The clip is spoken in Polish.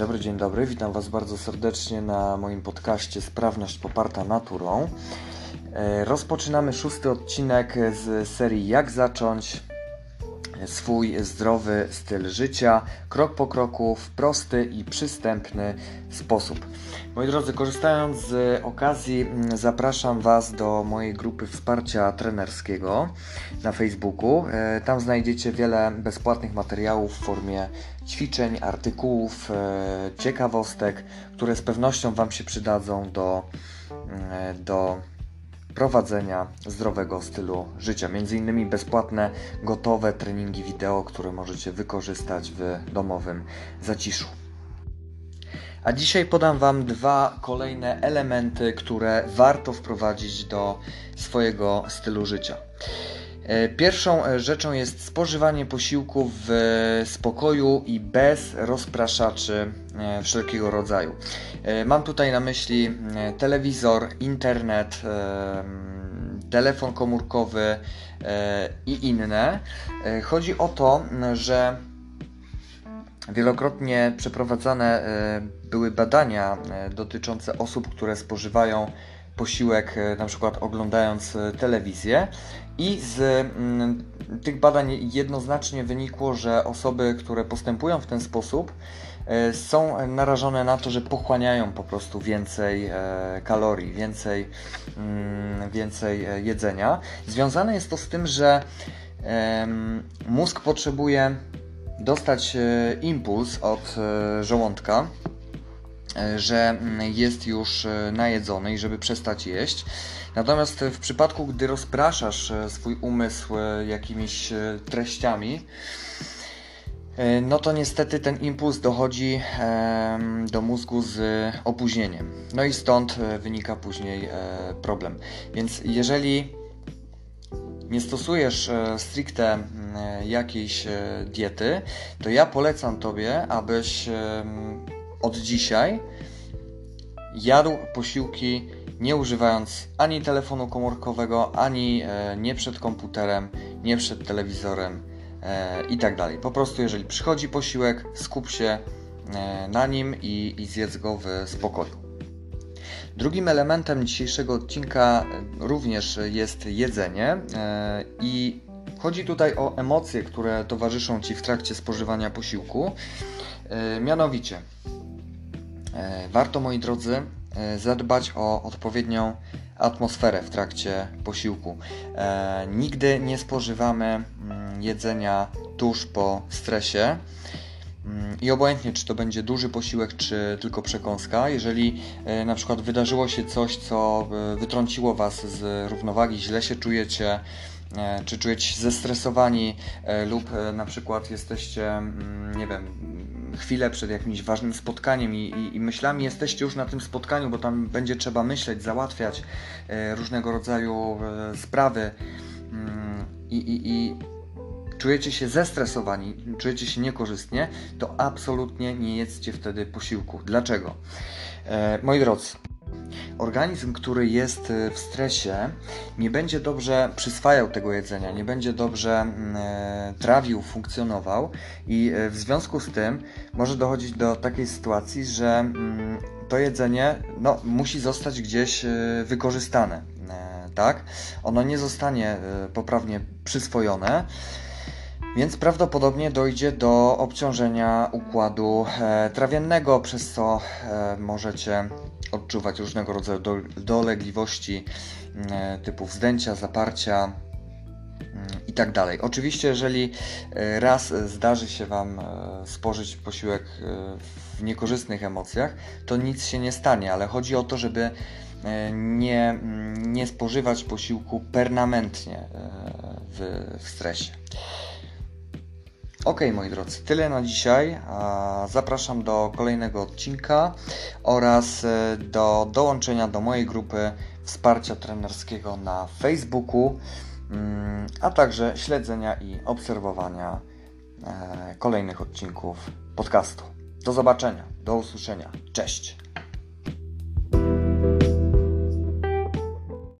dobry, dzień dobry. Witam Was bardzo serdecznie na moim podcaście Sprawność poparta naturą. E, rozpoczynamy szósty odcinek z serii Jak zacząć swój zdrowy styl życia krok po kroku w prosty i przystępny sposób. Moi drodzy, korzystając z okazji, mm, zapraszam Was do mojej grupy wsparcia trenerskiego na Facebooku. E, tam znajdziecie wiele bezpłatnych materiałów w formie ćwiczeń, artykułów, e, ciekawostek, które z pewnością Wam się przydadzą do, mm, do prowadzenia zdrowego stylu życia. Między innymi bezpłatne, gotowe treningi wideo, które możecie wykorzystać w domowym zaciszu. A dzisiaj podam Wam dwa kolejne elementy, które warto wprowadzić do swojego stylu życia. E, pierwszą e, rzeczą jest spożywanie posiłków w spokoju i bez rozpraszaczy e, wszelkiego rodzaju. Mam tutaj na myśli telewizor, internet, telefon komórkowy i inne. Chodzi o to, że Wielokrotnie przeprowadzane były badania dotyczące osób, które spożywają posiłek, na przykład oglądając telewizję, i z mm, tych badań jednoznacznie wynikło, że osoby, które postępują w ten sposób, e, są narażone na to, że pochłaniają po prostu więcej e, kalorii, więcej, mm, więcej e, jedzenia. Związane jest to z tym, że mózg potrzebuje dostać impuls od żołądka, że mm, jest już najedzony i żeby przestać jeść. Natomiast w przypadku, gdy rozpraszasz e, swój umysł e, jakimiś e, treściami, no to niestety ten impuls dochodzi do mózgu z opóźnieniem. No i stąd wynika później problem. Więc jeżeli nie stosujesz stricte jakiejś diety, to ja polecam Tobie, abyś od dzisiaj jadł posiłki nie używając ani telefonu komórkowego, ani e, nie przed komputerem, nie przed telewizorem e, i tak dalej. Po prostu, jeżeli przychodzi posiłek, skup się e, na nim i, i zjedz go w spokoju. Drugim elementem dzisiejszego odcinka również jest jedzenie i chodzi tutaj o emocje, które towarzyszą Ci w trakcie spożywania posiłku. Mianowicie, warto moi drodzy E, zadbać o odpowiednią atmosferę w trakcie posiłku. E, nigdy nie spożywamy mm, jedzenia tuż po stresie. Mm, I obojętnie, czy to będzie duży posiłek, czy tylko przekąska, jeżeli e, na przykład wydarzyło się coś, co wytrąciło Was z równowagi, źle się czujecie, czy czujecie się zestresowani, lub na przykład jesteście, mm, nie wiem, chwilę przed jakimś ważnym spotkaniem i, i, i, myślami jesteście już na tym spotkaniu, bo tam będzie trzeba myśleć, załatwiać e, różnego rodzaju e, sprawy mm, i, i, czujecie się zestresowani, czujecie się niekorzystnie, to absolutnie nie jedzcie wtedy posiłku. Dlaczego? E, moi drodzy, Organizm, który jest y, w stresie, nie będzie dobrze przyswajał tego jedzenia, nie będzie dobrze mm, e, trawił, funkcjonował, i e, w związku z tym może dochodzić do takiej sytuacji, że mm, to jedzenie no, musi zostać gdzieś e, wykorzystane. Tak? Ono nie zostanie poprawnie przyswojone. Więc prawdopodobnie dojdzie do obciążenia układu trawiennego, przez co możecie odczuwać różnego rodzaju dolegliwości mm, typu wzdęcia, zaparcia mm, i tak dalej. Oczywiście, jeżeli e, raz zdarzy się Wam e, spożyć posiłek e, w niekorzystnych emocjach, to nic się nie stanie, ale chodzi o to, żeby nie, mm, nie spożywać posiłku permanentnie w, w stresie. Ok, moi drodzy, tyle na dzisiaj. Zapraszam do kolejnego odcinka oraz e, do dołączenia do mojej grupy wsparcia trenerskiego na Facebooku, mm, a także śledzenia i obserwowania e, kolejnych odcinków podcastu. Do zobaczenia, do usłyszenia. Cześć.